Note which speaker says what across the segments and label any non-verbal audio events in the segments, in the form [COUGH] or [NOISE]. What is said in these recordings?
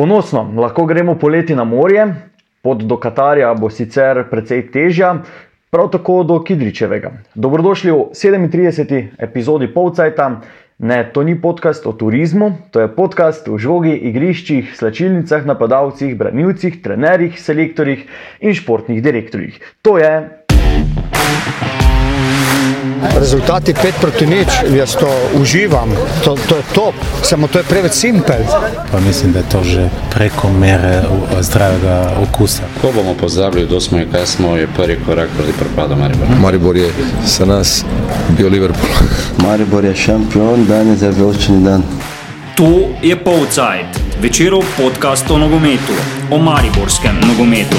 Speaker 1: Ponosno, lahko gremo poleti na morje, pot do Katarja bo sicer precej težja, prav tako do Kidričevega. Dobrodošli v 37. epizodi Polcajta. Ne, to ni podcast o turizmu, to je podcast o žogi, igriščih, slačilnicah, napadalcih, branilcih, trenerjih, selektorjih in športnih direktorjih. To je
Speaker 2: Rezultati 5 proti nič, jaz to uživam, to, to je top, samo to je preveč simpel.
Speaker 3: Pa mislim, da je to že preko mere u- zdravega okusa.
Speaker 4: Ko bomo pozabili, kdo smo in kaj smo, je prvi korak proti propadu Maribora.
Speaker 5: Maribor je za nas bil Liverpool. [LAUGHS]
Speaker 6: Maribor je šampion, danes je veličini dan.
Speaker 7: To je Polcajt, večerov podcast o nogometu, o mariborskem nogometu.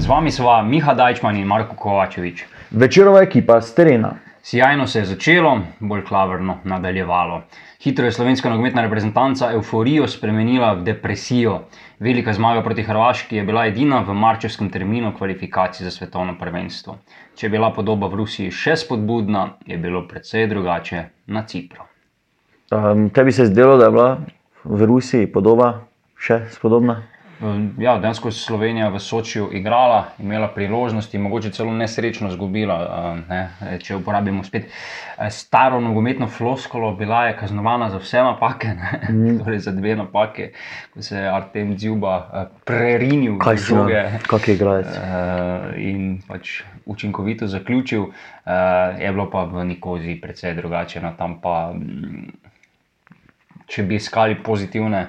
Speaker 8: Z vami sva Miha Dajčman in Marko Kovačevič.
Speaker 1: Večerova ekipa z terena.
Speaker 8: Sijajno se je začelo, bolj klavrno nadaljevalo. Hitro je slovenska nogometna reprezentanca euforijo spremenila v depresijo. Velika zmaga proti Hrvaški je bila edina v marčevskem terminu kvalifikacij za svetovno prvenstvo. Če je bila podoba v Rusiji še spodbudna, je bilo precej drugače na Cipru.
Speaker 1: Um, tebi se je zdelo, da je bila v Rusiji podoba še spodobna?
Speaker 8: Ja, dejansko je Slovenija v Sočiju igrala, imela priložnosti, mogoče celo nesrečno izgubila. a, Ne? Če uporabimo spet eh, staro nogometno floskolo, bila je kaznovana za vse napake, mm. [LAUGHS] torej za dve napake, ko se je Artem Dzuba eh, prerinil
Speaker 1: Kaj si na- kak je igralec?
Speaker 8: eh, In pač učinkovito zaključil, je bilo pa v Nikozi precej drugače. No, tam pa mm, če bi iskali pozitivne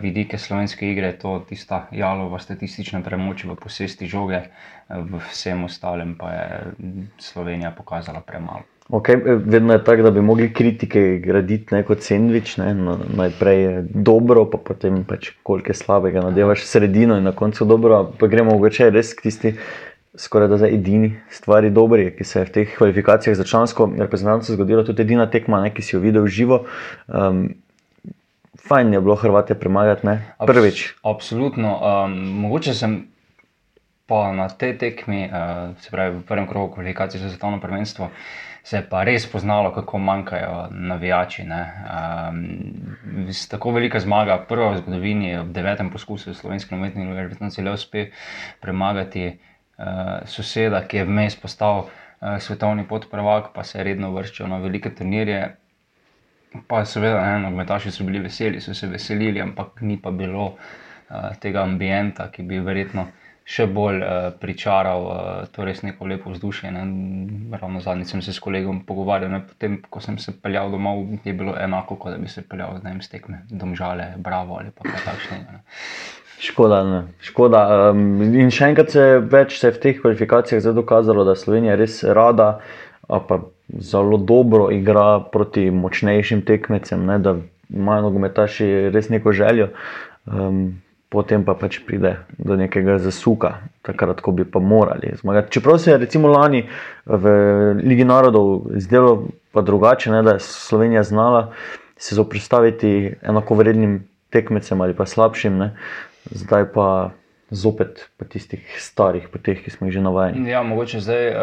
Speaker 8: vidike slovenske igre, je to tista jalova statistična premoč v posesti žoge, eh, v vsem ostalem pa je mm, Slovenija pokazala premalo.
Speaker 1: Okay, vedno je tako, da bi mogli kritike graditi ne, kot sendvič. Ne, na, najprej je dobro, pa potem pač koliko je slabega. Nadevaš sredino in na koncu dobro. Pa gremo mogoče res k tisti skoraj da edini stvari dobri, ki se je v teh kvalifikacijah za člansko reprezentanco zgodila. Tudi edina tekma, ne, ki si jo videl živo. Um, fajn je bilo Hrvate premagati, ne?
Speaker 8: Abs-
Speaker 1: prvič.
Speaker 8: Absolutno. Um, mogoče sem pa na tej tekmi, uh, se pravi v prvem krogu kvalifikacij za svetovno prvenstvo, se je pa res poznalo, kako manjkajo navijači. ne. Um, tako velika zmaga, prva v zgodovini, ob devetem poskusu slovenske nometne reprezentance le uspe premagati uh, soseda, ki je vmes postal uh, svetovni podprvak, pa se je redno vrščal na velike turnirje. Pa seveda, ne, nogometaši so bili veseli, so se veselili, ampak ni pa bilo uh, tega ambienta, ki bi verjetno še bolj uh, pričaral uh, to res neko lepo vzdušje. Ne. Ravno zadnjič sem se s kolegom pogovarjal, ne, potem ko sem se peljal domov, je bilo enako, kot da bi se peljal z tekme, domžale, bravo ali pa kaj takšnega. Ne.
Speaker 1: Škoda, ne. škoda. Um, in še enkrat se več se je v teh kvalifikacijah zdaj dokazalo, da Slovenija res rada, a pa zelo dobro igra proti močnejšim tekmecem, ne, da imajo nogometaši res neko željo. Um, Potem pa pač pride do nekega zasuka, takrat, ko bi pa morali zmagati. Čeprav se je recimo lani v Ligi narodov zdelo drugače, ne, da je Slovenija znala se zoprstaviti enakovrednim tekmecem ali pa slabšim, ne. zdaj pa zopet po tistih starih poteh, ki smo jih že navajeni.
Speaker 8: Ja, mogoče zdaj uh,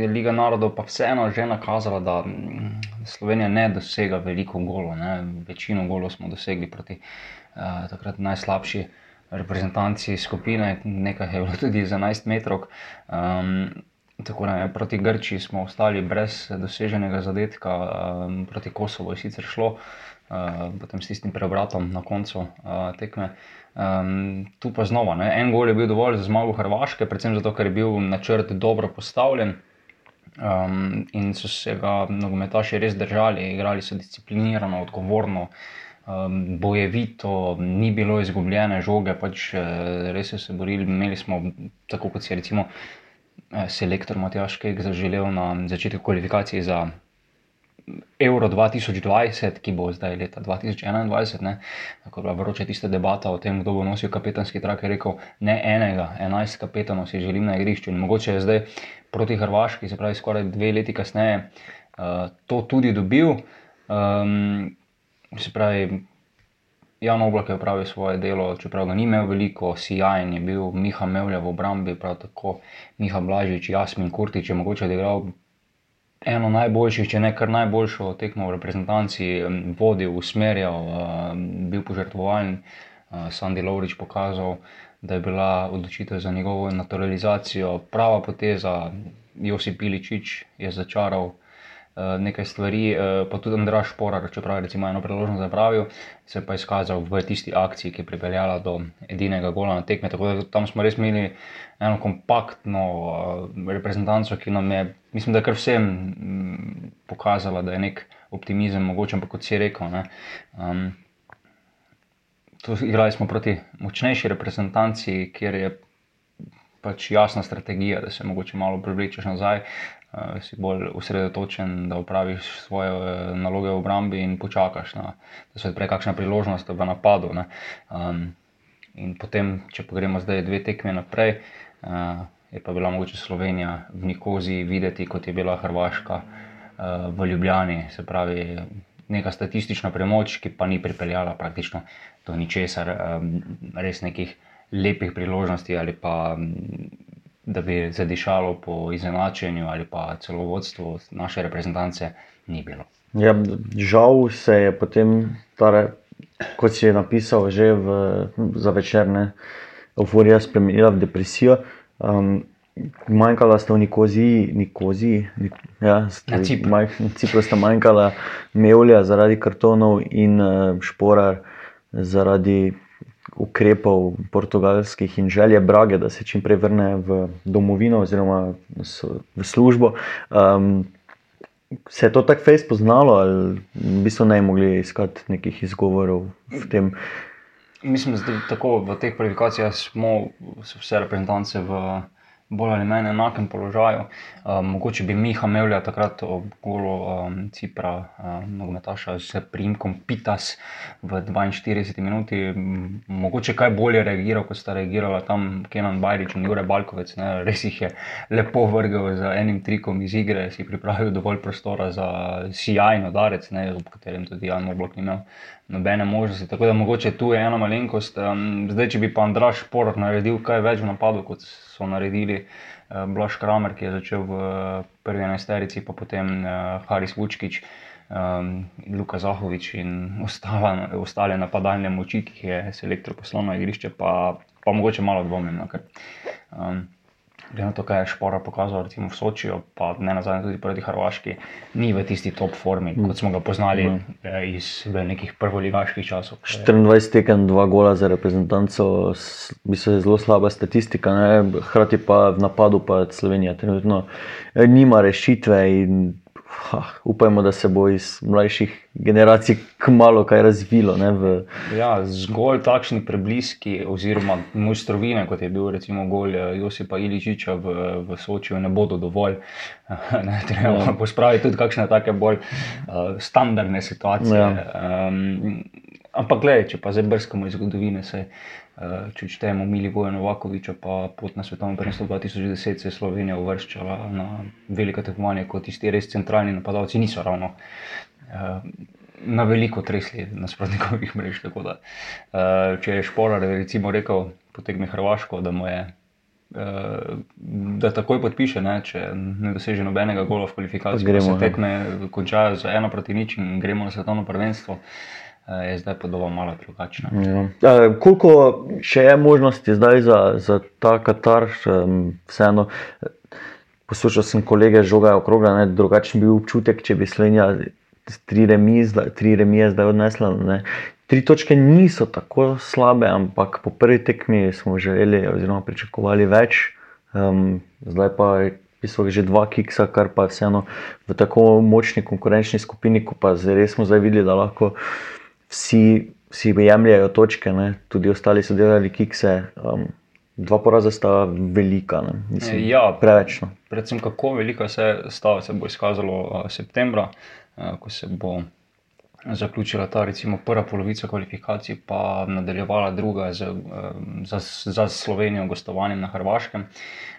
Speaker 8: je Liga narodov pa vseeno že nakazala, da mm, Slovenija ne dosega veliko golov. Ne. Večino golov smo dosegli proti uh, takrat najslabši reprezentanci skupine, nekaj je bilo tudi za 11 metrov. Um, Tako da je proti Grčiji smo ostali brez doseženega zadetka, um, proti Kosovo je sicer šlo, potem s tistim preobratom na koncu uh, tekme. Um, tu pa znova, ne? en gol je bil dovolj za zmago Hrvaške, predvsem zato, ker je bil načrt dobro postavljen um, in so se ga nogometaši res držali, igrali so disciplinirano, odgovorno. Um, bojevito, ni bilo izgubljene žoge, pač eh, res so se borili. Imeli smo, tako kot si je recimo eh, selektor Matjaš Kek zaželel na začetku kvalifikacij za Euro 2020, ki bo zdaj leta 2021, ne, ko je bila vroča tista debata o tem, kdo bo nosil kapetanski trak, je rekel, ne enega, enajst kapetanov si želim na igrišču. In mogoče je zdaj proti Hrvaški, se pravi skoraj dve leti kasneje, uh, to tudi dobil. Um, se pravi, Jan Oblak je opravil svoje delo, čeprav ga ni imel veliko, sijajen je bil, Miha Mevlja v obrambi, prav tako Miha Blažič, Jasmin Kurtič je mogoče odigral eno najboljših, če ne kar najboljšo tekmo v reprezentanci vodil, usmerjal, bil požrtvovalen. Uh, Sandy Lovrič pokazal, da je bila odločitev za njegovo naturalizacijo prava poteza. Josip Piličič je začaral nekaj stvari, uh, pa tudi Andraš Porar, čeprav je eno priložnost zapravil, se je pa izkazal v tisti akciji, ki je pripeljala do edinega gola na tekme. Tako da tam smo res imeli eno kompaktno uh, reprezentanco, ki nam je, mislim, da je kar vsem mm, pokazala, da je nek optimizem mogoče, ampak kot si rekel. Ne, um, tu igrali smo proti močnejši reprezentanci, kjer je pač jasna strategija, da se mogoče malo prevlečeš nazaj, uh, si bolj osredotočen, da upraviš svoje uh, naloge v obrambi in počakaš, na, da se odpre kakšna priložnost v napadu. ne. Um, in potem, če pa gremo zdaj dve tekme naprej, uh, je pa bila mogoče Slovenija v Nikozi videti, kot je bila Hrvaška uh, v Ljubljani, se pravi. Neka statistična premoč, ki pa ni pripeljala praktično do ničesar, um, res nekih lepih priložnosti ali pa m, da bi zadišalo po izenačenju ali pa celo vodstvu naše reprezentance, ni bilo.
Speaker 1: Ja, žal se je potem, tare, kot si je napisal, že v, za večerne euforija spremenila v depresijo. Um, manjkala sta v Nikoziji, Nikoziji Nik, ja,
Speaker 8: Na Cipru.
Speaker 1: maj- na Cipru sta manjkala Mevlja zaradi kartonov in uh, Šporar zaradi ukrepov portugalskih in želje Brage, da se čim prej vrne v domovino oziroma v službo. Um, Se je to tako fejs poznalo, ali v bistvu ne bi mogli iskati nekih izgovorov v tem?
Speaker 8: Mislim, da tako v teh kvalifikacijah smo vse reprezentance v bolj ali manj enakem položaju. Um, mogoče bi Miha Mevlja takrat ob golu um, Cipra, um, nogometaša s primkom Pitas v 42 minuti, m, mogoče kaj bolje reagiral, kot sta reagirala tam Kenan Bajrič in Jure Balkovec. Ne. Res jih je lepo vrgel z enim trikom iz igre, si pripravil dovolj prostora za sijajen udarec, ne, ob katerem tudi Jan Oblak ni imel nobene možnosti. Tako da mogoče tu je ena malenkost. Um, zdaj, če bi pa Andraš Porar naredil kaj več v napadu, kot so naredili uh, Blaž Kramer, ki je začel v uh, prvi enajsterici, pa potem uh, Haris Vučkič. Um, Luka Zahovič in [LAUGHS] ostala, ostale napadalne moči, ki jih je selektor poslal na igrišče, pa, pa mogoče malo dvomim. No, ker, um, Glede na to, kaj je Špora pokazal recimo v Sočiju, pa ne nazadnje tudi proti Hrvaški, ni v tisti top formi, kot smo ga poznali mm. iz nekih prvoligaških časov.
Speaker 1: 24 tekem, 2 gola za reprezentanco, bi se zelo slaba statistika, ne? hkrati pa v napadu pa Slovenija trenutno eh, nima rešitve in ha, upajmo, da se bo iz mlajših generacij kmalo kaj razvilo. Ne, v,
Speaker 8: Ja, zgolj takšni prebliski, oziroma mojstrovine, kot je bil recimo gol eh, Josipa Iličiča v, v Sočiju, ne bodo dovolj. [LAUGHS] Ne, treba pospraviti tudi kakšne take bolj uh, standardne situacije.
Speaker 1: Ja.
Speaker 8: Um, ampak, gledaj, če pa zdaj brskamo iz zgodovine, se, uh, če štejemo Milivoja Novakoviča, pa pot na svetovno prvenstvo 2010 se je Slovenija uvrščala na velika tekmovanja, kot tisti res centralni napadalci niso ravno. Uh, na veliko tresli nasprotnikovih mrež. tako Da, uh, če je Šporar recimo rekel po tekmi Hrvaško, da mu je. Uh, da takoj podpiše, ne, če ne doseže nobenega gola v
Speaker 1: gremo, ne.
Speaker 8: se tekme končajo z eno proti nič in gremo na svetovno prvenstvo, uh, je zdaj podoba malo drugačna.
Speaker 1: ja. Eh, koliko še je možnosti zdaj za, za ta Katar, um, vseeno. eh, Poslušal sem kolege žoga okrogla, ne, drugačen bi bil občutek, če bi Slovenija tri remije zdaj, remije zdaj odnesla. Ne. Tri točke niso tako slabe, ampak po prvi tekmi smo želeli oziroma pričakovali več. Um, zdaj pa je bistvu že dva kiksa, kar pa vseeno v tako močni konkurenčni skupini, ko pa res smo zdaj videli, da lahko vsi, vsi jemljajo točke, ne. tudi ostali so delali kikse. Um, dva poraza sta velika, ne. Mislim,
Speaker 8: Ja.
Speaker 1: preveč. No.
Speaker 8: Predvsem kako velika se stava se bo izkazalo uh, septembra, uh, ko se bo zaključila ta recimo prva polovica kvalifikacij, pa nadaljevala druga z, um, za, za Slovenijo gostovanjem na Hrvaškem.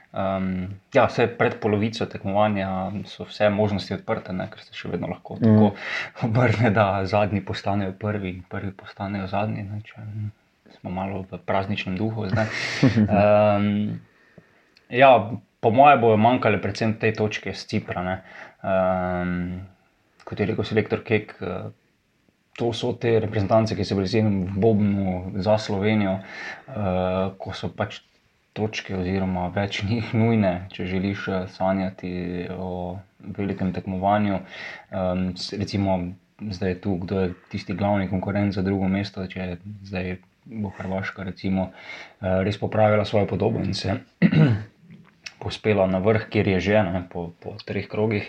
Speaker 8: Um, ja, vse pred polovico tekmovanja so vse možnosti odprte, ne, ker se še vedno lahko tako obrne, da zadnji postanejo prvi in prvi postanejo zadnji. Ne, če, smo malo v prazničnem duhu zdaj. Um, Ja, po mojem, bojo manjkale predvsem te točke z Cipra. Um, kot je rekel selektor Kek, uh, to so te reprezentance, ki so bili zelo v Bobnu za Slovenijo, uh, ko so pač točke, oziroma več njih nujne, če želiš sanjati o velikem tekmovanju. Um, recimo, zdaj je tu, kdo je tisti glavni konkurent za drugo mesto, če zdaj bo Hrvaška recimo, res popravila svojo podobo in se. [CLEARS THROAT] Pospela na vrh, kjer je že ne, po, po treh krogih.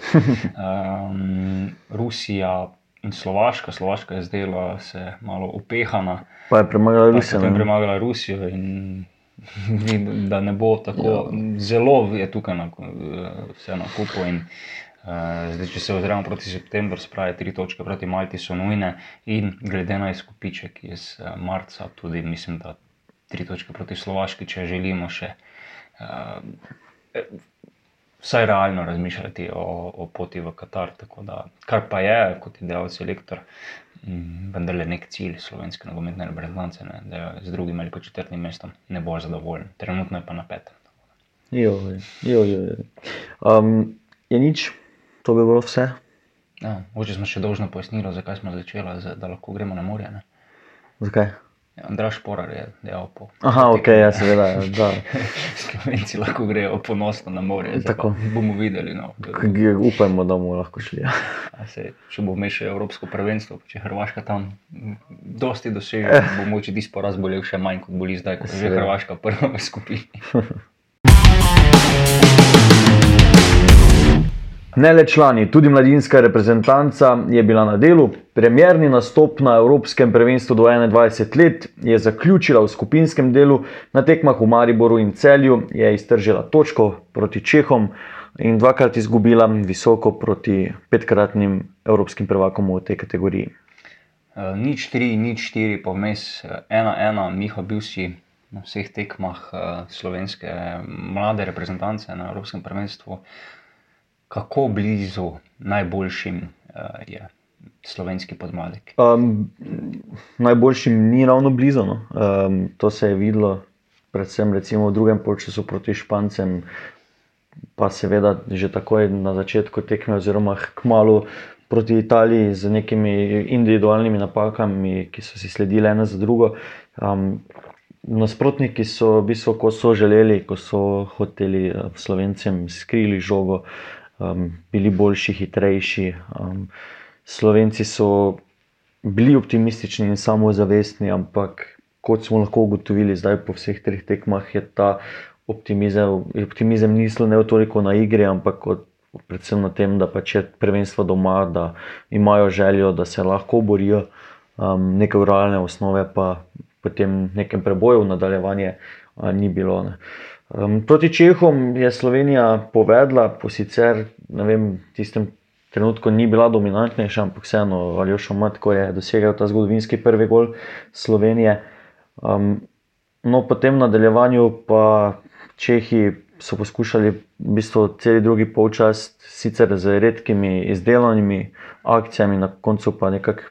Speaker 8: Um, [LAUGHS] Rusija in Slovaška, Slovaška je se malo upehana.
Speaker 1: Pa je premagala Rusijo.
Speaker 8: Pa je premagala Rusijo in [LAUGHS] da ne bo tako ja. zelo, je tukaj na, vse na kupu. In, uh, zdaj, če se ozremo proti septembru, spravi tri točke proti Malti, so nujne in glede na izkupiček iz uh, marca, tudi mislim, da tri točke proti Slovaški, če želimo še. Uh, vsaj realno razmišljati o, o poti v Katar. Da, kar pa je, kot je dejal selektor, mm, vendar le nek cilj slovenske nogometne reprezentance, da z drugim ali pa četrtim mestom ne bo zadovoljen. Trenutno je pa napet.
Speaker 1: Jo, jo, jo. Um, je nič, to bi bilo vse.
Speaker 8: Ja, Oče smo še dolžni pojasnilo, zakaj smo začeli, da lahko gremo na morje. Ne?
Speaker 1: Zakaj?
Speaker 8: Andraš Porar je dejal po.
Speaker 1: Aha, ok, ja, seveda. Ja, [LAUGHS]
Speaker 8: Slovenci lahko grejo ponosno na morje. Bomo videli. No,
Speaker 1: Upajmo, da bomo lahko šli. Ja.
Speaker 8: Se, če bo mešal Evropsko prvenstvo, če Hrvaška tam dosti doseže, eh. bo moče ti sporaz bolel še manj, kot boli zdaj, ko je že Hrvaška prva v skupini. [LAUGHS]
Speaker 1: Ne le člani, tudi mladinska reprezentanca je bila na delu. Premjerni nastop na Evropskem prvenstvu do 21 let je zaključila v skupinskem delu na tekmah v Mariboru in Celju, je iztržila točko proti Čehom in dvakrat izgubila visoko proti petkratnim evropskim prvakom v tej kategoriji.
Speaker 8: Uh, nič tri, nič štiri, pa vmes ena, ena, Miha bil si na vseh tekmah uh, slovenske mlade reprezentance na Evropskem prvenstvu. Kako blizu najboljšim uh, je slovenski podmladek? Um,
Speaker 1: najboljšim ni ravno blizu. No. Um, to se je videlo, predvsem v drugem polčasu proti Špancem, pa seveda že takoj na začetku tekme, oziroma kmalo. Proti Italiji z nekimi individualnimi napakami, ki so si sledili ena za drugo. Um, nasprotniki so, v bistvu, ko so želeli, ko so hoteli uh, Slovencem skrili žogo, uh, um, bili boljši, hitrejši. Um, Slovenci so bili optimistični in samozavestni, ampak kot smo lahko ugotovili zdaj po vseh treh tekmah, je ta optimizem, optimizem ni slonil toliko na igri, ampak od, predvsem na tem, da pač je prvenstvo doma, da imajo željo, da se lahko borijo. Um, neke uralne osnove, pa potem nekem preboju, nadaljevanje uh, ni bilo. Ne. Um, proti Čehom je Slovenija povedala, po sicer vem, tistem trenutku ni bila dominantnejša, ampak vseeno, ali još omat, ko je dosegel ta zgodovinski prvi gol Slovenije. Um, no, potem nadaljevanju pa Čehi so poskušali v bistvu cel drugi polčas, sicer z redkimi izdelanimi akcijami, na koncu pa nekako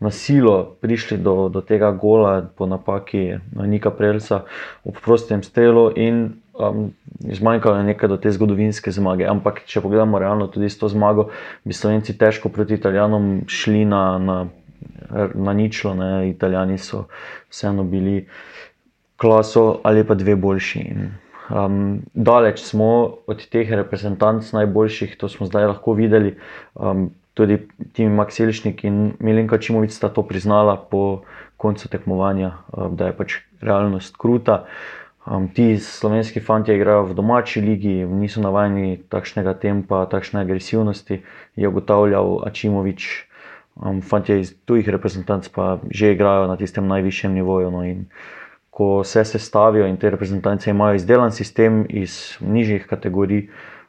Speaker 1: na silo prišli do, do tega gola po napaki Nika Prelsa ob prostem strelu in um, zmanjkalo je nekaj do te zgodovinske zmage. Ampak, če pogledamo realno tudi s to zmago, bi Slovenci težko proti Italijanom šli na, na, na ničlo. Ne? Italijani so vseeno bili klaso ali pa dve boljši. In, Um, daleč smo od teh reprezentantov najboljših, to smo zdaj lahko videli. Um, tudi Timi Makselšnik in Milenka Čimovic sta to priznala po koncu tekmovanja, eh, da je pač realnost kruta. Um, ti slovenski fanti igrajo v domači ligi, niso navajeni takšnega tempa, takšne agresivnosti, je ugotavljal Ačimovič. Um, fanti iz tujih reprezentanc pa že igrajo na tistem najvišjem nivoju. No, ko se sestavijo in te reprezentance imajo izdelan sistem iz nižjih kategorij,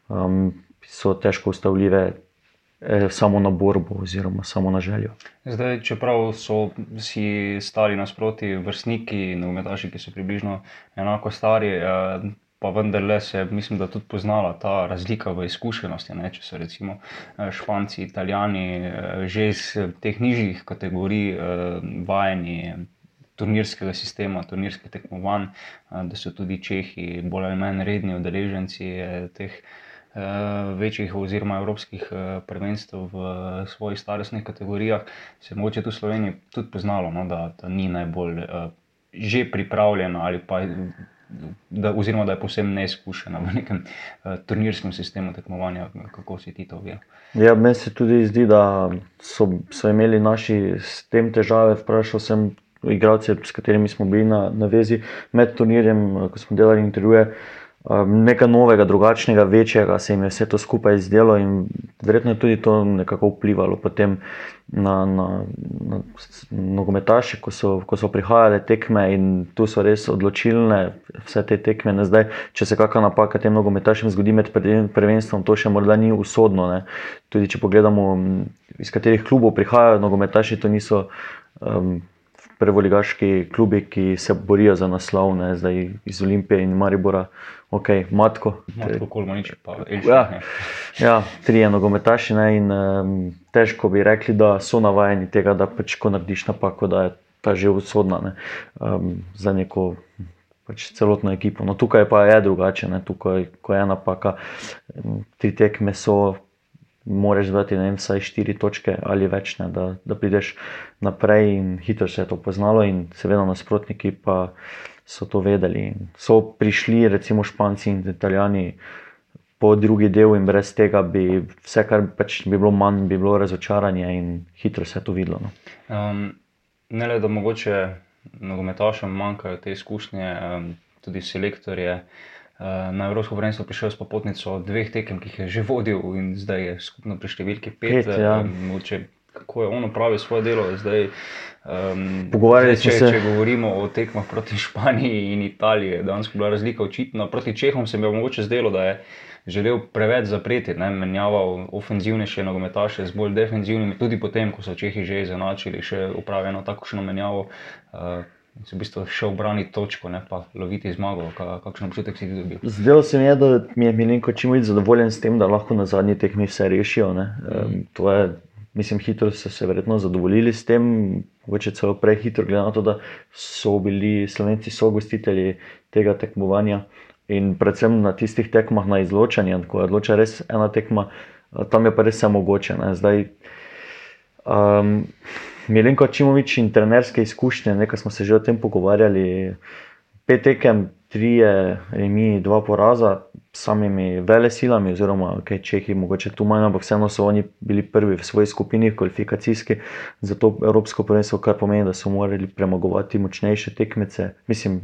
Speaker 1: um, so težko ustavljive samo na borbo oziroma samo na željo.
Speaker 8: Zdaj, čeprav so si stali nasproti vrstniki, nogometaši, ki so približno enako stari. Eh, Pa vendarle se mislim, da tudi poznala ta razlika v izkušenosti. Ne? Če so recimo eh, Španci, Italijani eh, že iz teh nižjih kategorij eh, vajeni turnirskega sistema, turnirskih tekmovanj, da so tudi Čehi bolj ali manj redni udeleženci teh. Večjih oziroma evropskih prvenstev v svojih starostnih kategorijah, se je mogoče tu v Sloveniji tudi poznalo, no, da, da ni najbolj uh, že pripravljeno ali pa da, oziroma da je posebno neizkušena v nekem uh, turnirskem sistemu tekmovanja, kako si ti to videl.
Speaker 1: Ja, meni se tudi zdi, da so, so imeli naši s tem težave. Vprašal sem igralce, s katerimi smo bili na, na vezi med turnirjem, ko smo delali intervjuje. Um, nekaj novega, drugačnega, večjega se jim je vse to skupaj izdelo, in verjetno je tudi to nekako vplivalo na, na, na nogometaše, ko so, ko so prihajale tekme in tu so res odločilne vse te tekme. Ne, zdaj, če se kakšna napaka tem nogometašem zgodi med prvenstvom, to še morda ni usodno. Ne. Tudi če pogledamo, iz katerih klubov prihajajo nogometaši, to niso. Um, Prvoligaški klubi, ki se borijo za naslov, ne, zdaj iz Olimpije in Maribora, ok, Matko.
Speaker 8: Matko, Kolmanič, pa
Speaker 1: Elžir. Ja, ja trije nogometaši ne, in um, težko bi rekli, da so navajeni tega, da pač, ko narediš napako, da je ta že usodna um, za neko pač, celotno ekipo. No, tukaj pa je drugače, ne, tukaj, ko je napaka, tri tekme so moraš dati vem, vsaj štiri točke ali več, ne, da, da prideš naprej. In hitro se je to poznalo, in seveda nasprotniki pa so to vedeli. So prišli, recimo Španci in Italijani. Po drugi del, in brez tega bi vse, kar pač bi bilo manj, bi bilo razočaranje, in hitro se je to videlo. No.
Speaker 8: Um, ne le, da mogoče nogometašem manjkajo te izkušnje, um, tudi selektorje. Uh, Eh, na Evropsko prvenstvo prišel s popotnico dveh tekem, ki jih je že vodil in zdaj je skupno pri številki pet. pet ja. Moče, kako je ono pravi svoje delo. Zdaj, um,
Speaker 1: zdaj, če, se...
Speaker 8: če govorimo o tekmah proti [LAUGHS] Španiji in Italiji, danes je bila razlika očitna. Proti Čehom se mi je mogoče zdelo, da je želel preveč zapreti, ne, menjaval ofenzivnejše nogometaše z bolj defenzivnimi, tudi potem, ko so Čehi že izenačili, še upravljeno tako še menjavo. Uh, si v bistvu šel braniti točko, ne pa loviti zmago. Kakšen občutek si ti dobil?
Speaker 1: Zdelo se mi je, da mi je Milenko čim bolj zadovoljen s tem, da lahko na zadnji tekmi vse rešijo. Mm. To je, mislim, hitro so se verjetno zadovoljili s tem, mogoče celo prej hitro, glede na to, da so bili slovenci sogostitelji tega tekmovanja. In predvsem na tistih tekmah na izločanje, ko je odločila res ena tekma, tam je pa res vse mogoče. Zdaj, um, Milenko Čimovič in trenerske izkušnje, nekaj smo se že o tem pogovarjali. Pet tekem, tri remi, dva poraza samimi vele silami, oziroma okay, Čehi, mogoče tu manj, ampak vseeno so oni bili prvi v svoji skupini, kvalifikacijski za to Evropsko prvenstvo, kar pomeni, da so morali premagovati močnejše tekmece. Mislim,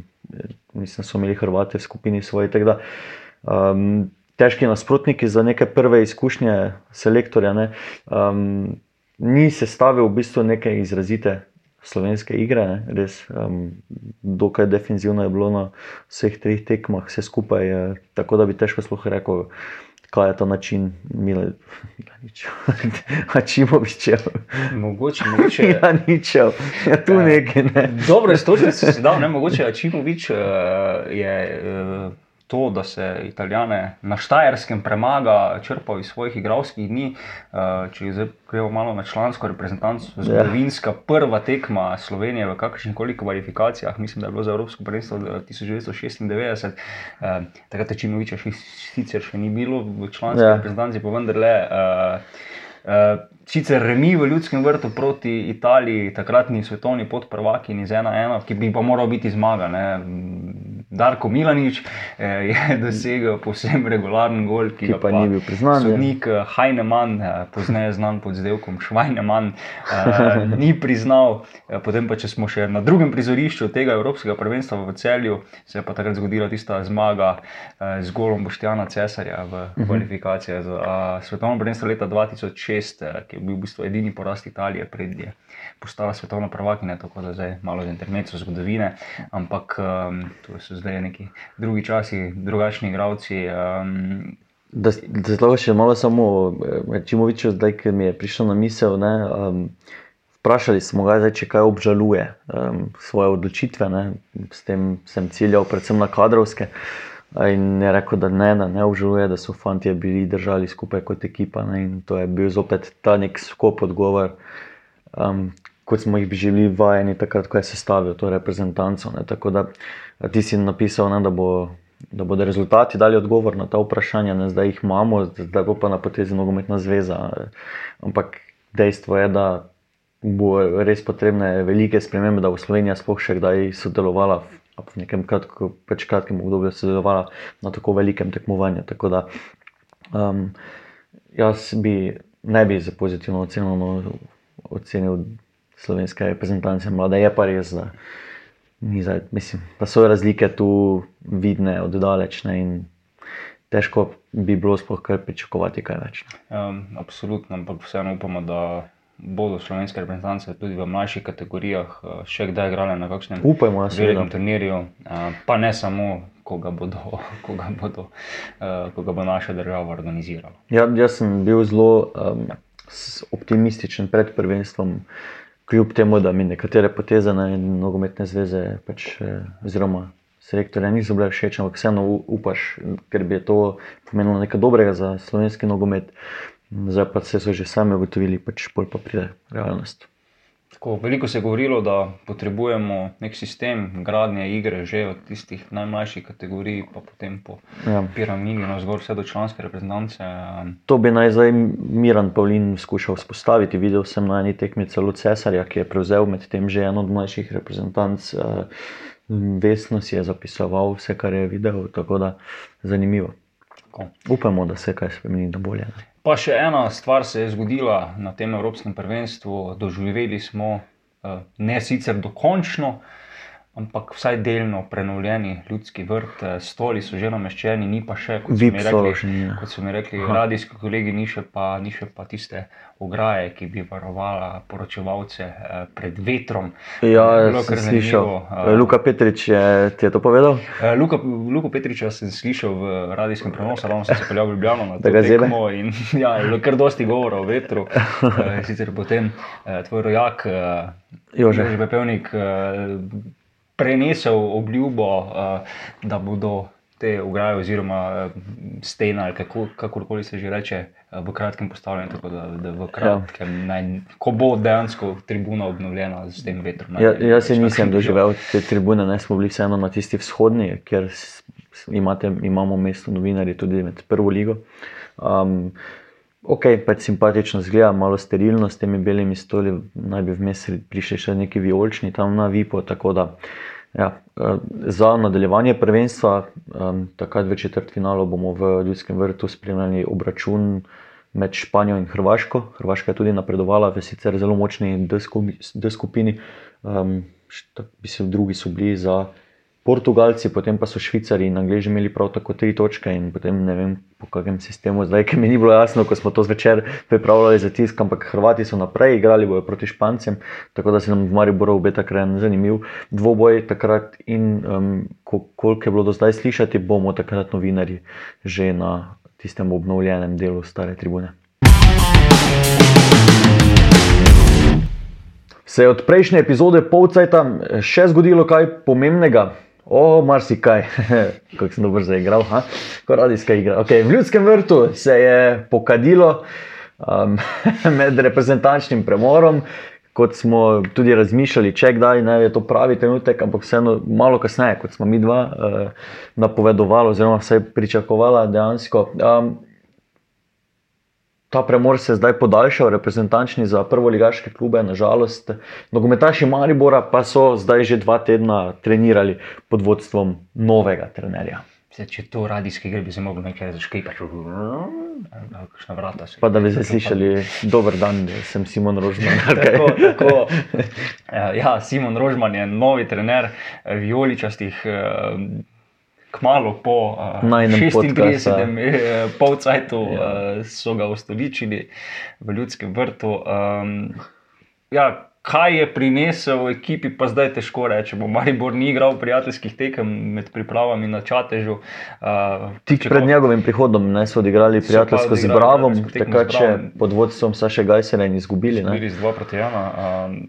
Speaker 1: mislim so imeli Hrvate v skupini svoje. Um, težki nasprotniki za neke prve izkušnje selektorja. Um, ni sestavil v bistvu neke izrazite slovenske igre, ne? res um, dokaj defensivno je bilo na vseh treh tekmah, vse skupaj. Je, tako da bi težko sploh rekel. Kaj je ta način, mile, da če bo višče?
Speaker 8: Mogoče, mogoče.
Speaker 1: Ja, [LAUGHS] ničel, ja, tu ja. nekaj. Ne.
Speaker 8: Dobro, da si se dal, ne mogoče, a uh, je. Uh, to, da se Italijane na Štajerskem premaga, črpajo iz svojih igralskih dni. Uh, če gremo malo na člansko reprezentanco, ja. zgodovinska prva tekma Slovenije v kakršnih koli kvalifikacijah, mislim, da je bilo za Evropsko prvenstvo 1996, uh, takrat Čimoviča sicer še ni bilo v članski. Ja. reprezentanci, pa vendarle. Uh, Uh, sicer remi v ljudskem vrtu proti Italiji, takratni svetovni podprvaki iz 1-1, ki bi pa moral biti zmaga. Ne? Darko Milanič eh, je [LAUGHS] dosegel posebno regularen gol,
Speaker 1: ki, ki pa, pa ni bil priznan.
Speaker 8: Sodnik eh, Heinemann, eh, pozneje znan pod zdevkom Švajnemann, eh, [LAUGHS] ni priznal. Eh, potem pa, če smo še na drugem prizorišču tega Evropskega prvenstva v celju, se je pa takrat zgodila tista zmaga eh, z golom Boštjana Cesarja v mhm. kvalifikacijah za eh, svetovno prvenstvo leta 2006, eh, je bil v bistvu edini porast Italije pred je postala svetovna prvakinja, tako da zdaj malo za intermezzo zgodovine, ampak um, to so zdaj neki drugi časi, drugačni igravci. Um,
Speaker 1: da se lahko še malo samo, rečemo, več, zdaj, ki mi je prišlo na misel. Ne, um, vprašali smo ga, zdaj, če kaj obžaluje um, svoje odločitve, ne, s tem sem ciljal, predvsem na kadrovske. In je rekel, da ne, da ne obžaluje, da so fanti bili držali skupaj kot ekipa. Ne, in to je bil zopet ta nek skop odgovor. Um, kot smo jih bili vajeni, takrat, ko je sestavil to reprezentanco. Ne. Tako da ti si napisal, ne, da, bo, da bodo rezultati dali odgovor na ta vprašanja, ne, zdaj jih imamo, zdaj bo pa na potezi nogometna zveza. Ampak dejstvo je, da bo res potrebne velike spremembe, da bo Slovenija sploh še kdaj sodelovala. v- V nekem kratko, pač kratkem obdobju sodelovala na tako velikem tekmovanju. Tako da, um, jaz bi ne bi za pozitivno oceno no, ocenil slovenske reprezentance mlade. Je pa res, da, zdaj, mislim, da so razlike tu vidne od daleč ne, in težko bi bilo sploh kar pričakovati kaj več.
Speaker 8: Um, absolutno, ampak vseeno upamo, da bodo slovenske reprezentance tudi v mlajših kategorijah eh, še kdaj igrale na kakšnem
Speaker 1: Upajmo, ja,
Speaker 8: velikem turnirju, eh, pa ne samo, ko ga, bodo, [LAUGHS] ko, ga bodo, eh, ko ga bo naša država organizirala.
Speaker 1: Ja, jaz sem bil zelo um, optimističen pred prvenstvom, kljub temu, da mi nekatere poteze na nogometne zveze, pač, oziroma selektorja, niso bile všeč, ampak vseeno upaš, ker bi to pomenilo nekaj dobrega za slovenski nogomet. Zdaj pa se so že sami ugotovili, pač pol pa pride realnost.
Speaker 8: Tako, veliko se je govorilo, da potrebujemo nek sistem gradnje igre, že od tistih najmlajših kategorij, pa potem po
Speaker 1: Ja.
Speaker 8: piramidi navzgor vse do članske reprezentance. eh,
Speaker 1: To bi naj zdaj Miran Pavlin skušal vzpostaviti. Videl sem na eni tekmi celo cesarja, ki je prevzel med tem že eno od mlajših reprezentanc. eh, Vesno si je zapisoval vse, kar je videl, tako da zanimivo.
Speaker 8: Tako.
Speaker 1: Upamo, da se kaj spremeni na bolje. ne.
Speaker 8: Pa še ena stvar se je zgodila na tem Evropskem prvenstvu. Doživeli smo, eh, ne sicer dokončno, ampak vsaj delno prenovljeni ljudski vrt. Eh, Stoli so že nameščeni, ni pa še, kot so
Speaker 1: VIP
Speaker 8: mi
Speaker 1: stolov
Speaker 8: rekli,
Speaker 1: ja.
Speaker 8: kot so mi rekli radijski kolegi, ni še, pa, ni še pa tiste ograje, ki bi varovala poročevalce eh, pred vetrom.
Speaker 1: Ja,
Speaker 8: Bilo
Speaker 1: sem slišal.
Speaker 8: eh,
Speaker 1: Luka Petrič je, ti je to povedal.
Speaker 8: Eh, Luka, Luko Petriča sem slišal v radijskem prenosu, ravno sem se peljal v Ljubljano na to
Speaker 1: Da ga zebe?
Speaker 8: tekmo in [LAUGHS] ja, je bilo kar dosti govora o vetru. Eh, Sicer potem eh, tvoj rojak eh,
Speaker 1: Jože.
Speaker 8: Pepevnik eh, prenesel obljubo, eh, da bodo te ograje oziroma eh, stene ali kako, kakorkoli se že reče, eh, v kratkem postavljene, tako da, da v kratkem, naj, ko bo dejansko tribuna obnovljena z tem vetrom.
Speaker 1: Ja, jaz
Speaker 8: več
Speaker 1: nisem doživel te tribune, ne smo bili vseeno na tisti vzhodni, kjer s- imate, imamo mesto novinarji tudi med prvo ligo. Um, ok, pač simpatično zgleda, malo sterilno s temi belimi stoli, naj bi vmes prišli še neki vijolični tam na Vipo. da, Ja, eh, za nadaljevanje prvenstva, takrat v četrtfinalu, bomo v Ljudskem vrtu spremljali obračun med Španijo in Hrvaško. Hrvaška je tudi napredovala v sicer zelo močni D skupi- D skupini, um, drugi so bili za Portugalci, potem pa so Švicari in Angliji imeli prav tako tri točke in potem ne vem po kakšnem sistemu, zdaj, ki mi ni bilo jasno, ko smo to zvečer pripravljali za tisk, ampak Hrvati so naprej igrali bojo proti Špancem, tako da se nam v Mariboru obeta kar en zanimiv dvoboj takrat in um, ko, koliko je bilo do zdaj slišati, bomo takrat novinari že na tistem obnovljenem delu stare tribune. Se je od prejšnje epizode Polcajta še zgodilo kaj pomembnega? O, marsikaj, [LAUGHS] kako sem dobro zaigral, ha? kot radijska igra. Okay, v Ljudskem vrtu se je pokadilo um, [LAUGHS] med reprezentančnim premorom, kot smo tudi razmišljali, če kdaj ne, je to pravi trenutek, ampak vseeno malo kasneje, kot smo mi dva uh, napovedovali, oziroma vsaj pričakovali dejansko. Um, Ta premor se je zdaj podaljšal, reprezentančni za prvoligaške klube, nažalost. Nogometaši Maribora pa so zdaj že dva tedna trenirali pod vodstvom novega trenerja.
Speaker 8: Se, če to radijski gre, bi se lahko nekaj zaškripati. Kakšna vrata se.
Speaker 1: Pa da bi se slišali, dober dan, sem Simon Rožman. [LAUGHS]
Speaker 8: tako, tako. Ja, Simon Rožman je novi trener vijoličastih. eh, Kmalo po uh, 36.
Speaker 1: podcasta.
Speaker 8: eh, polcajtu ja. uh, so ga ustoličili v Ljudskem vrtu. Um, ja, kaj je prinesel ekipi, pa zdaj težko rečemo. Maribor ni igral prijateljskih tekem med pripravami na Čatežu. Uh,
Speaker 1: Tik pred njegovim prihodom ne, so odigrali prijateljsko z
Speaker 8: odigrali
Speaker 1: Bravom,
Speaker 8: z
Speaker 1: takrat še
Speaker 8: Bravom.
Speaker 1: pod vodstvom Saše Gajsera in izgubili. Ne.
Speaker 8: Bili z 2 proti 1.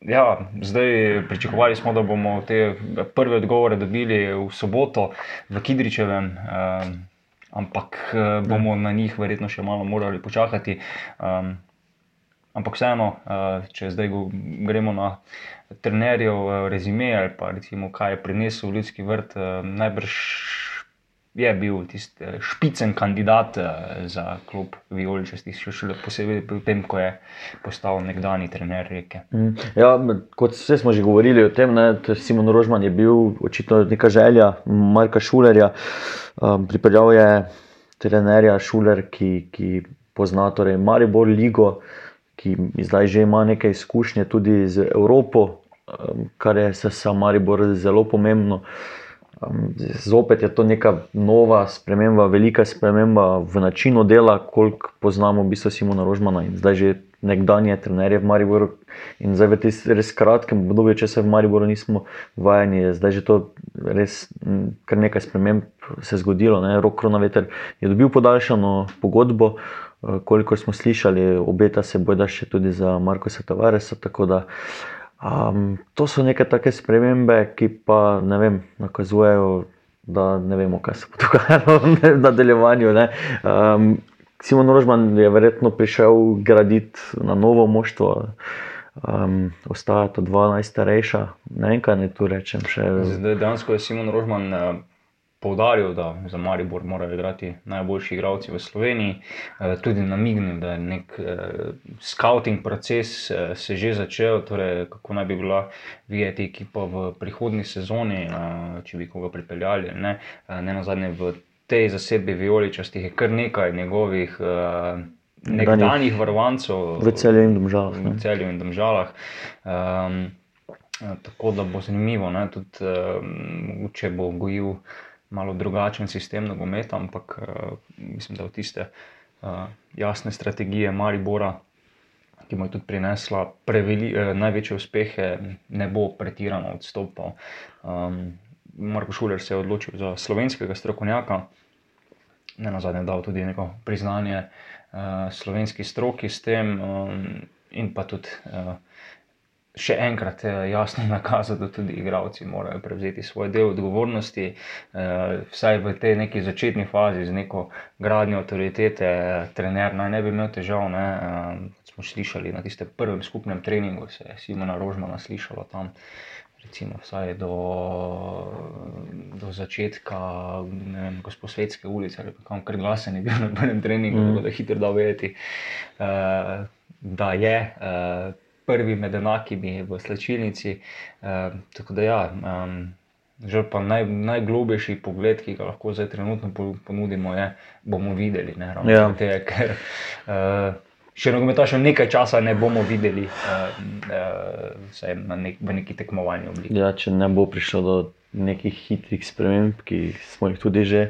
Speaker 8: Ja, zdaj pričakovali smo, da bomo te prve odgovore dobili v soboto v Kidričevem, um, ampak uh, bomo na njih verjetno še malo morali počakati. Um, ampak vseeno, uh, če zdaj gremo na trenerjev uh, rezime ali pa recimo, kaj je prinesel ljudski vrt, uh, najbrž je bil tisti eh, špicen kandidat uh, za klub Violičastih, še šele posebej pri tem, ko je postal nekdani trener reke.
Speaker 1: Mm. Ja, kot vse smo že govorili o tem, Simon Rožman je bil očitno neka želja Marka Šulerja. Um, pripeljal je trenerja Šuler, ki, ki pozna torej Maribor ligo, ki zdaj že ima nekaj izkušnje tudi z Evropo, um, kar je za Maribor zelo pomembno. Um, zopet je to neka nova sprememba, velika sprememba v načinu dela, koliko poznamo, v bistvu Simona Rožmana in zdaj že nekdanje trenerje v Mariboru. In zdaj v tem res kratkem obdobju, če se v Mariboru nismo vajeni, zdaj že to res kar nekaj sprememb se je zgodilo. Ne? Rok Kronaveter je dobil podaljšano pogodbo, kolikor smo slišali, obeta se bo da še tudi za Marko Satavaresa. Um, to so neke take spremembe, ki pa ne vem, nakazujejo, da ne vemo, kaj se bo [LAUGHS] dogajalo v nadaljevanju. Um, Simon Rožman je verjetno prišel graditi na novo moštvo. Um, ostaja to dva najstarejša, ne vem, kaj ne tu rečem.
Speaker 8: Zdaj, dejansko je Simon Rožman poudaril, da za Maribor morajo igrati najboljši igralci v Sloveniji, eh, tudi namignil, da je nek uh, scouting proces uh, se že začel, torej kako naj bi bila videti ekipa v prihodnji sezoni, če bi koga pripeljali. Ne, ne na zadnje v tej zasedbi Violičastih je kar nekaj njegovih. Nekdanjih varovancev
Speaker 1: v celju in državah.
Speaker 8: V celju in državah. Um, tako da bo zanimivo, tudi um, če bo gojil uh, malo drugačen sistem nogometa, ampak uh, mislim, da v tiste uh, jasne strategije Maribora, ki mu je tudi prinesla preveli, uh, največje uspehe, ne bo pretirano odstopal. Um, Marko Šuler se je odločil za slovenskega strokovnjaka, ne na zadnje dal tudi neko priznanje uh, slovenski stroki s tem um, in pa tudi. Uh, še enkrat eh, jasno [LAUGHS] nakazal, da tudi igravci morajo prevzeti svoj del odgovornosti, eh, vsaj v tej neki začetni fazi z neko gradnjo avtoritete, trener naj ne bi imel težav. Ne, eh, smo slišali na tistem prvem skupnem treningu, se je Simona Rožmana slišalo tam. Recimo, vsaj do, do začetka, ne vem, gospodske ulice, ali pa kar glasen je bil na prvem treningu, mm. da je hitro da vedeti, uh, da je. Uh, prvi med enakimi v slčilnici. Uh, tako da, ja, um, žal pa naj, najglobejši pogled, ki ga lahko zdaj trenutno ponudimo, je, bomo videli. Ne, ja. te, ker, uh, Še nogometašem nekaj časa ne bomo videli, uh, uh, na nek, v neki tekmovalni obliki.
Speaker 1: Ja, če ne bo prišlo do nekih hitrih sprememb, ki smo jih tudi že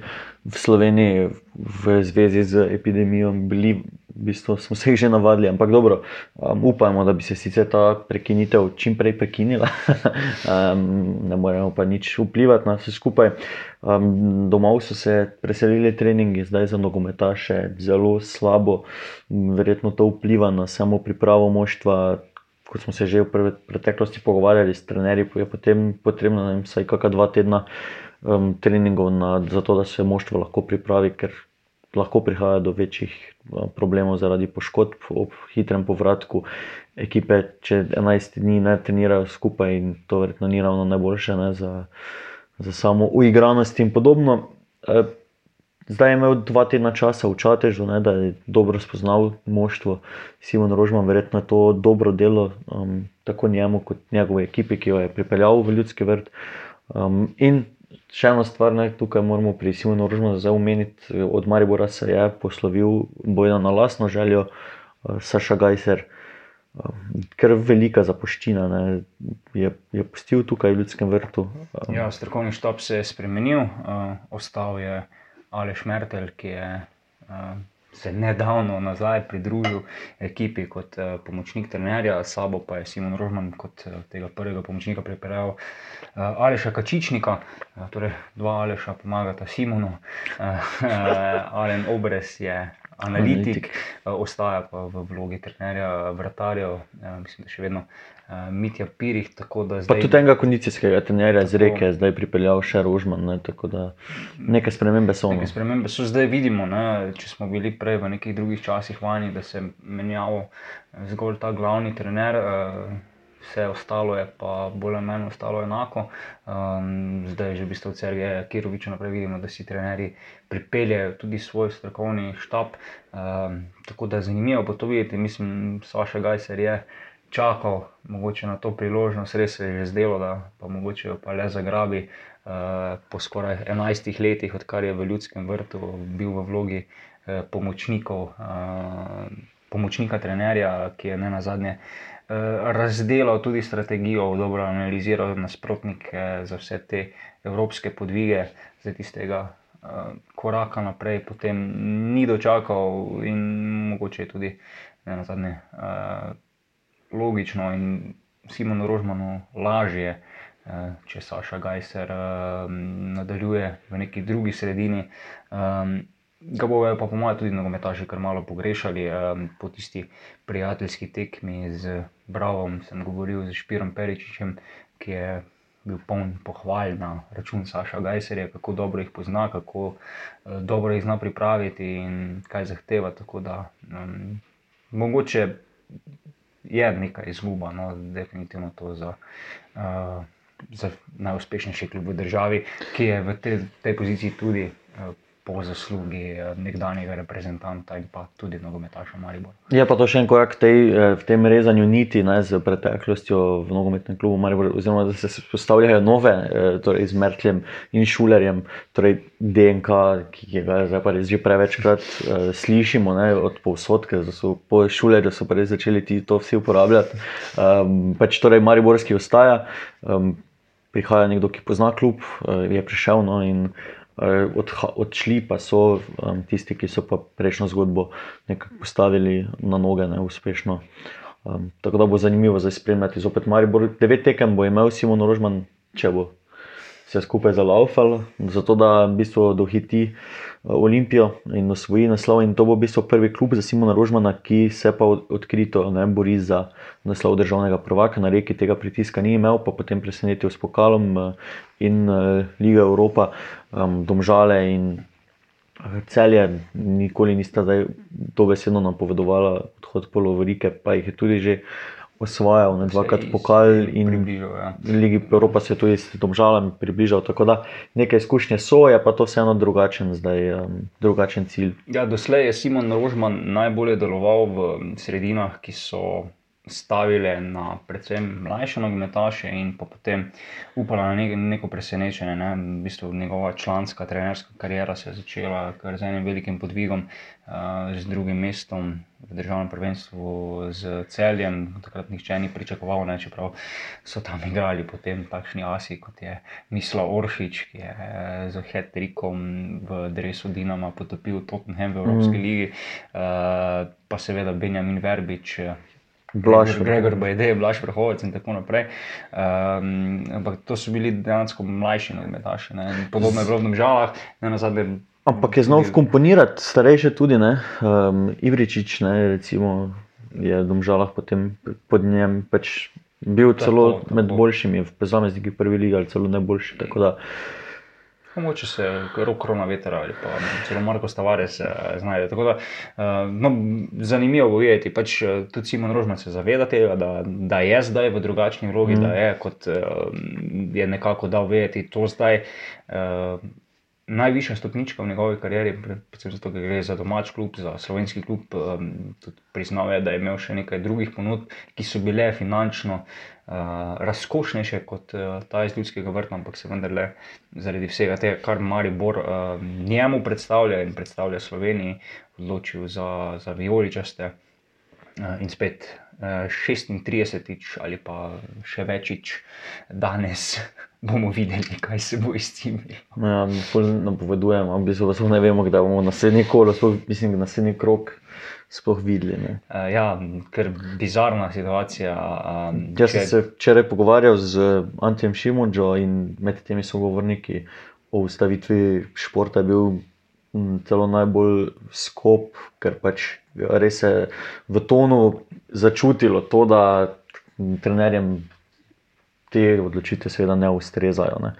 Speaker 1: v Sloveniji, v zvezi z epidemijo, bili v bistvu smo se jih že navadili, ampak dobro, um, upajmo, da bi se sicer ta prekinitev čim prej prekinila. [LAUGHS] um, ne moremo pa nič vplivati na vse skupaj. Um, domov so se preselili treningi, zdaj za nogometaše zelo slabo, verjetno to vpliva na samo pripravo moštva. Kot smo se že v preteklosti pogovarjali s trenerji, je potem potrebno vsaj kakšna dva tedna um, treningov, na, zato da se moštvo lahko pripravi, ker lahko prihaja do večjih eh, problemov zaradi poškodb ob hitrem povratku. Ekipe, če 11 dni ne trenirajo skupaj, in to verjetno ni ravno najboljše ne, za, za samo uigranost in podobno. Eh, zdaj je imel dva tedna časa v Čatežu, ne, da je dobro spoznal moštvo. Simon Rožman, verjetno je to dobro delo, um, tako njemu kot njegovi ekipi, ki jo je pripeljal v ljudski vrt. Um, in še ena stvar, ne, tukaj moramo pri Simonu Rožmanu zdaj omeniti, od Maribora se je poslovil bojo na lasno željo uh, Saša Gajser. Uh, ker velika zapuščina ne, je, je pustil tukaj v ljudskem vrtu.
Speaker 8: Ja, strokovni štab se je spremenil, uh, ostal je Aleš Mertel, ki je uh, se nedavno nazaj pridružil ekipi kot uh, pomočnik trenerja, sabo pa je Simon Rožman kot uh, tega prvega pomočnika pripeljal uh, Aleša Kačičnika, uh, torej dva Aleša pomagata Simonu, uh, uh, Alen Obres je analitik, uh, ostaja pa v vlogi trenerja vratarjev, uh, mislim, da še vedno uh, Mitja Pirih.
Speaker 1: Pa
Speaker 8: Zdaj,
Speaker 1: tudi enega kondicijskega trenerja iz reke je zdaj pripeljal še Rožman, ne, tako da neke spremembe so. no.
Speaker 8: Neke spremembe so zdaj vidimo, ne, če smo bili prej v nekih drugih časih vani, da se je menjal zgolj ta glavni trener. Uh, Vse ostalo je pa bolj ali manj ostalo enako. Um, zdaj, že v bistvu od Sergeja Kiroviča naprej vidimo, da si trenerji pripeljejo tudi svoj strokovni štab. Um, tako da je zanimivo bo to videti. Mislim, Saša Gajser je čakal mogoče na to priložnost, res se je že zdelo, da pa mogoče jo pa le zagrabi. Uh, po skoraj 11 letih, odkar je v ljudskem vrtu bil v vlogi uh, pomočnikov, uh, pomočnika trenerja, ki je ne na zadnje razdelal tudi strategijo, dobro analiziral nasprotnike za vse te evropske podvige, za tistega uh, koraka naprej, potem ni dočakal in mogoče tudi ne na zadnje logično in Simonu Rožmanu lažje. Če Saša Gajser uh, nadaljuje v neki drugi sredini, um, ga bojo pa, po mojem, tudi nogometaši kar malo pogrešali. Um, po tisti prijateljski tekmi z Bravom sem govoril z Špirom Peričičem, ki je bil poln pohval na račun Saša Gajserja, kako dobro jih pozna, kako uh, dobro jih zna pripraviti in kaj zahteva. Tako da um, mogoče je neka izguba, no, definitivno to za. Uh, Za najuspešnejši klub v državi, ki je v te, tej poziciji tudi uh, po zaslugi nekdanjega reprezentanta in pa tudi nogometaša Maribor.
Speaker 1: Je pa to še en korak tej, v tem rezanju niti ne, z preteklostjo v nogometnem klubu Maribor, oziroma da se postavljajo nove, torej z Mertljem in Šulerjem, torej DNK, ki ga zdaj pa res že prevečkrat uh, slišimo ne, od povsod, ker so po Šulerju so pa res začeli ti to vsi uporabljati. Um, pač torej Mariborski ostaja. Um, Prihaja nekdo, ki pozna klub, je prišel no, in odšli pa so um, tisti, ki so pa prejšnjo zgodbo nekako postavili na noge, ne uspešno. Um, tako da bo zanimivo zdaj spremljati zopet Maribor. Devet tekem bo imel Simon Rožman, če bo vse skupaj zalaufal, zato da v bistvu dohiti Olimpijo in osvoji naslov. In to bo v bistvu prvi klub za Simona Rožmana, ki se pa odkrito ne bori za naslov državnega prvaka. Na reki tega pritiska ni imel, pa potem presenetil s pokalom in Liga Evropa, Domžale in celje, nikoli nista zdaj to besedno napovedovala odhod polovorike, pa jih je tudi že osvajal, ne dvakrat pokal in
Speaker 8: ja.
Speaker 1: Ligi Evropa se je tudi s Domžalami približal. Tako da neke izkušnje so, je pa to vseeno drugačen, zdaj, um, drugačen cilj.
Speaker 8: Ja, doslej je Simon Rožman najbolje deloval v sredinah, ki so stavile na predvsem mlajše nogometaše in potem upala na ne, neko presenečenje. Ne? V bistvu njegova članska trenerska karijera se je začela kar z enim velikim podvigom, z drugim mestom v državnem prvenstvu z celjem. Takrat nihče ni pričakoval, ne? čeprav so tam igrali potem takšni asi, kot je Mislav Oršič, ki je z Hetrikom v Dresu Dinama potopil Tottenham v Evropski mm. ligi, pa seveda Benjamin Verbič.
Speaker 1: Blaž,
Speaker 8: Gregor Bajde, Blaž Vrhovec in tako naprej. Um, ampak to so bili dejansko mlajši nogometaši, podobno je bilo v Domžalah, ne na zadnje.
Speaker 1: Ampak je znal komponirati starejše tudi, ne? Um, Ivričič, ne, recimo, je v Domžalah potem pod njem pač bil celo tako, med tako. boljšimi, v posamezniki prvi liga ali celo najboljši. Tako
Speaker 8: Mogoče se rok korona veter ali pa celo Marko Stavares znajde. Tako da, no, zanimivo bo videti, pač tudi Simon Rožman se zaveda tega, da, da je zdaj v drugačni vlogi, mm. da je kot je nekako dal vedeti to zdaj. Najvišja stopnička v njegovi karieri, predvsem zato, ker gre za domač klub, za slovenski klub, tudi priznal je, da je imel še nekaj drugih ponudb, ki so bile finančno uh, razkošnejše kot uh, ta iz ljudskega vrta, ampak se vendarle zaradi vsega tega, kar Maribor uh, njemu predstavlja in predstavlja Sloveniji, odločil za, za vijoličaste uh, in spet uh, 36 ali pa še večič danes [LAUGHS] bomo videli, kaj se bo izcimilo.
Speaker 1: Ja, napovedujemo, v bistvu ne vemo, kdaj bomo naslednji kolo, sploh, mislim, naslednji krok. Sploh videli.
Speaker 8: Uh, ja, ker bizarna situacija. Um,
Speaker 1: Jaz če... sem se včeraj pogovarjal z Antijem Šimunčo in med temi sogovorniki o ustavitvi športa je bil celo najbolj skop, ker pač res je v tonu začutilo to, da trenerjem te odločitve seveda ne ustrezajo. Ne.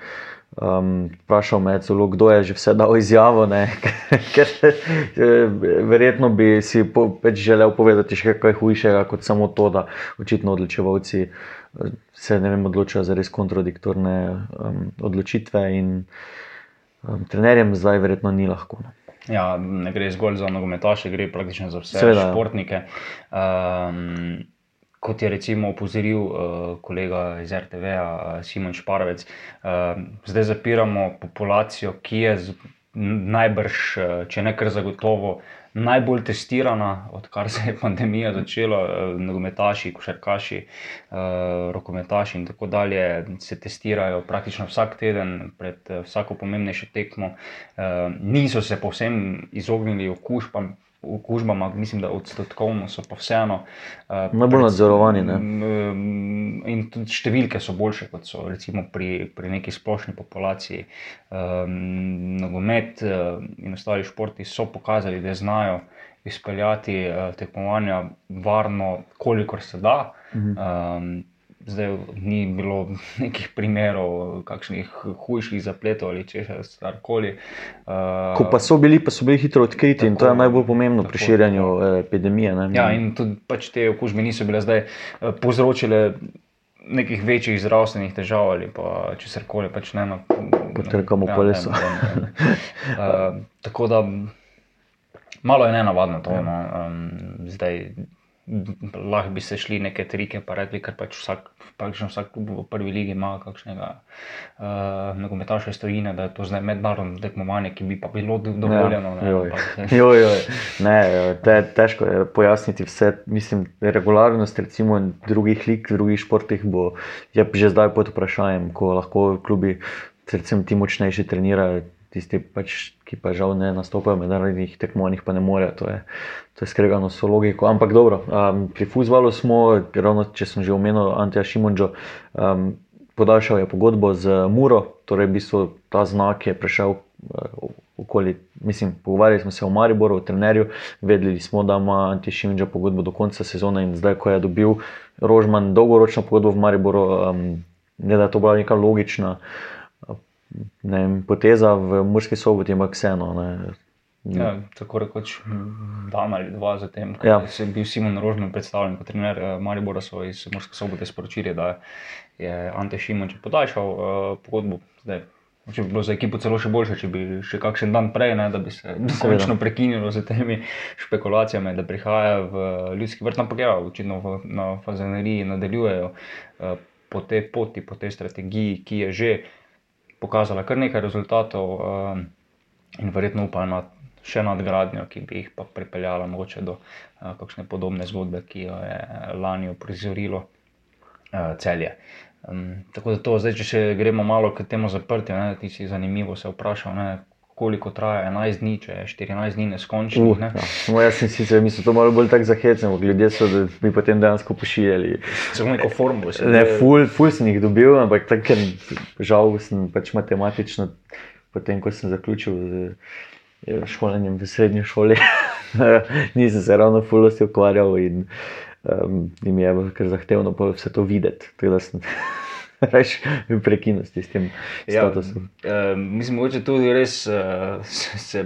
Speaker 1: Um, vprašal me je celo, kdo je že vse dal izjavo, ne, [LAUGHS] ker eh, verjetno bi si po, pač želel povedati še kaj hujšega, kot samo to, da očitno odločevalci eh, se ne vem, odločajo za res kontradiktorne um, odločitve in um, trenerjem zdaj verjetno ni lahko. No.
Speaker 8: Ja, ne gre zgolj za nogometaše, gre praktično za vse
Speaker 1: Seveda, ja.
Speaker 8: športnike. Um, kot je recimo opozoril uh, kolega iz RTV-ja uh, Simon Šparovec, uh, zdaj zapiramo populacijo, ki je z, najbrž, uh, če ne kar zagotovo, najbolj testirana, odkar se je pandemija začela. Uh, nogometaši, košarkaši, uh, rokometaši in tako dalje se testirajo praktično vsak teden pred uh, vsako pomembnejšo tekmo. Uh, niso se povsem izognili okužbam. Okužbama, mislim, da odstotkovno so pa vseeno. Uh,
Speaker 1: Najbolj nadzorovani, ne.
Speaker 8: In tudi številke so boljše, kot so recimo pri, pri neki splošni populaciji. Um, nogomet uh, in ostali športi so pokazali, da znajo izpeljati uh, tekmovanja varno, kolikor se da. Um, zdaj ni bilo [LAUGHS] nekih primerov, kakšnih hujših zapletov ali česa koli. Uh,
Speaker 1: Ko pa so bili, pa so bili hitro odkriti in to je
Speaker 8: Tako,
Speaker 1: najbolj pomembno
Speaker 8: tako,
Speaker 1: pri širjenju eh, epidemije. Ne.
Speaker 8: Ja, in tudi pač te okužbe niso bile zdaj eh, povzročile nekih večjih zdravstvenih težav ali pa če se koli pač ne. No,
Speaker 1: Ko trkamo
Speaker 8: ja, ne, ne, ne. Uh, tako da malo je nenavadno to. No, um, zdaj, Lahko bi se šli neke trike, pa rekli, ker pač vsak, praktično vsak klub v prvi ligi ima kakšnega uh, nogometaša iz Tujine, da je to zdaj mednarodno tekmovanje, ki bi pa bilo do- dovoljeno. ne,
Speaker 1: Ja, joj.
Speaker 8: ampak,
Speaker 1: Joj, joj. Ne, te, težko je pojasniti vse. Mislim, regularnost recimo, drugih lig, v drugih športih bo je že zdaj pod vprašanjem, ko lahko klubi, recimo ti močnejši, trenirajo. Tisti, pač, ki pa žal ne nastopajo v mednarodnih tekmovanjih, pa ne morejo. To je, to je skregano s logiko. Ampak dobro, um, pri futbalu smo, ravno če sem že omenil Antija Šimunčo, um, podaljšal je pogodbo z Muro, torej v bistvu ta znak je prešel uh, okoli, mislim, pogovarjali smo se o Mariboru, o trenerju, vedeli smo, da ima Antij Šimunča pogodbo do konca sezone in zdaj, ko je dobil Rožman dolgoročno pogodbo v Mariboru, um, ne da je to bila neka logična vem, poteza v Murski soboti, ampak vseeno. ne.
Speaker 8: Ja, tako rekoč dan ali dva zatem, ko
Speaker 1: Ja.
Speaker 8: je bil Simon Rožman predstavljen kot trener eh, Maribora, so iz Morske sobote sporočili, da je Ante Šimonč podaljšal uh, pogodbo. Zdaj, Če bi bilo za ekipo celo še boljše, če bi še kakšen dan prej, ne, da bi se dokončno prekinilo z temi špekulacijami, da prihaja v ljudski vrt, ampak ja, očitno v, na fazaneriji nadaljujejo uh, po tej poti, po tej strategiji, ki je že pokazala kar nekaj rezultatov uh, in verjetno upajo na še nadgradnjo, ki bi jih pa pripeljala mogoče do uh, kakšne podobne zgodbe, ki jo je lani uprizorilo uh, celje. Um, tako da to, zdaj, če še gremo malo k temu zaprtju, ne, ti si zanimivo se vprašal, ne, koliko traja 11 dni, če je 14 dni neskončnih.
Speaker 1: Uh,
Speaker 8: Ne.
Speaker 1: ja. no, jaz sem sicer mislil, to malo bolj tako zahecno, ljudje so da mi potem dejansko pošiljali.
Speaker 8: Celo neko formulo se
Speaker 1: Ne, ful, ful sem jih dobil, ampak tako, žal sem pač matematično, potem ko sem zaključil z eh, šolanjem v srednji šoli, [LAUGHS] nisem se ravno fulosti ukvarjal in, um, in mi je bilo kar zahtevno vse to videti. Tako da sem [LAUGHS] reč v prekinosti s tem
Speaker 8: Ja,
Speaker 1: statusom.
Speaker 8: eh, mislim, mogoče tudi res eh, se,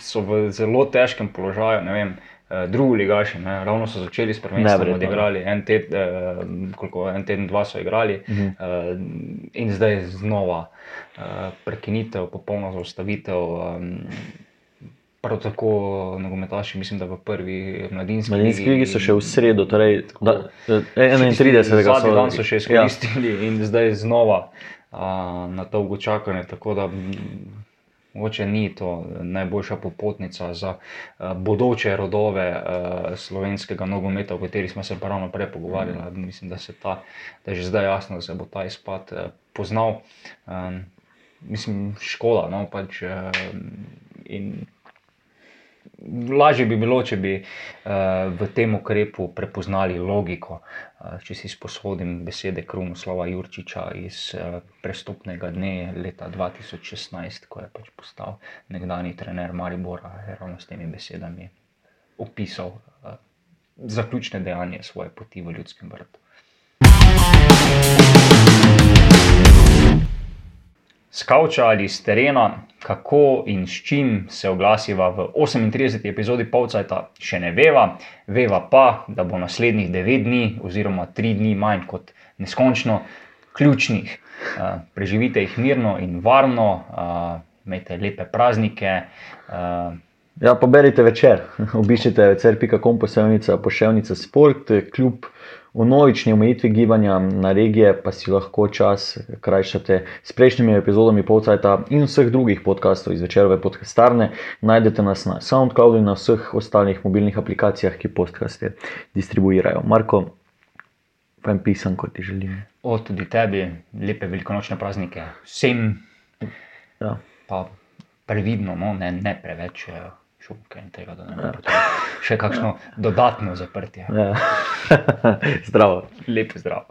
Speaker 8: so v zelo težkem položaju. Vem, eh, drugi ligaši, ne, ravno so začeli s prvenstvom, odigrali en teden, eh, koliko, en teden, dva so igrali, uh -huh. eh, in zdaj znova eh, prekinitev, popolna zaustavitev. Eh, Prav tako nogometaši, mislim, da v prvi mladinski
Speaker 1: Mladinski ligi so še v sredo, torej da, eh,
Speaker 8: Še
Speaker 1: 31.
Speaker 8: tisti
Speaker 1: so,
Speaker 8: Zadnji dan so še
Speaker 1: ja,
Speaker 8: izkoristili ja. in zdaj znova a, na dolgo čakanje. Tako da mogoče ni to najboljša popotnica za a, bodoče rodove a, slovenskega nogometa, o kateri smo se pa ravno prej pogovarjali. Mislim, da, se ta, da je že zdaj jasno, da se bo ta izpad a, poznal. A, mislim, škoda. No, pač, a, in lažje bi bilo, če bi uh, v tem ukrepu prepoznali logiko. Uh, če si sposodim besede Krunoslava Jurčiča iz uh, prestopnega dne leta 2016, ko je pač postal nekdani trener Maribora, je ravno s temi besedami opisal zaključne dejanje svoje poti v ljudskem vrtu. Skavča ali z terena, kako in s čim se oglasiva v 38. epizodi Pavcajta, še ne veva, veva pa, da bo naslednjih 9 dni oziroma 3 dni manj kot neskončno ključnih. Uh, preživite jih mirno in varno, uh, imejte lepe praznike. Uh,
Speaker 1: Ja, poberite večer, [LAUGHS] obiščite večer.com posebnica poševnica sport, kljub vnovični omejitvi gibanja na regije, pa si lahko čas krajšate s prejšnjimi epizodami Polcajta in vseh drugih podkastov iz večerove podcastarne. Najdete nas na SoundCloudu in na vseh ostalih mobilnih aplikacijah, ki podcaste distribuirajo. Marko, pa jim pisem, kot ti želim.
Speaker 8: O, tudi tebi, lepe velikonočne praznike, vsem.
Speaker 1: Ja.
Speaker 8: Pa previdno, no, ne, ne preveč. Uh, šumke in tega, da ne bo ja. še kakšno dodatno zaprtje.
Speaker 1: Ja. [LAUGHS] zdravo.
Speaker 8: Lep zdrav.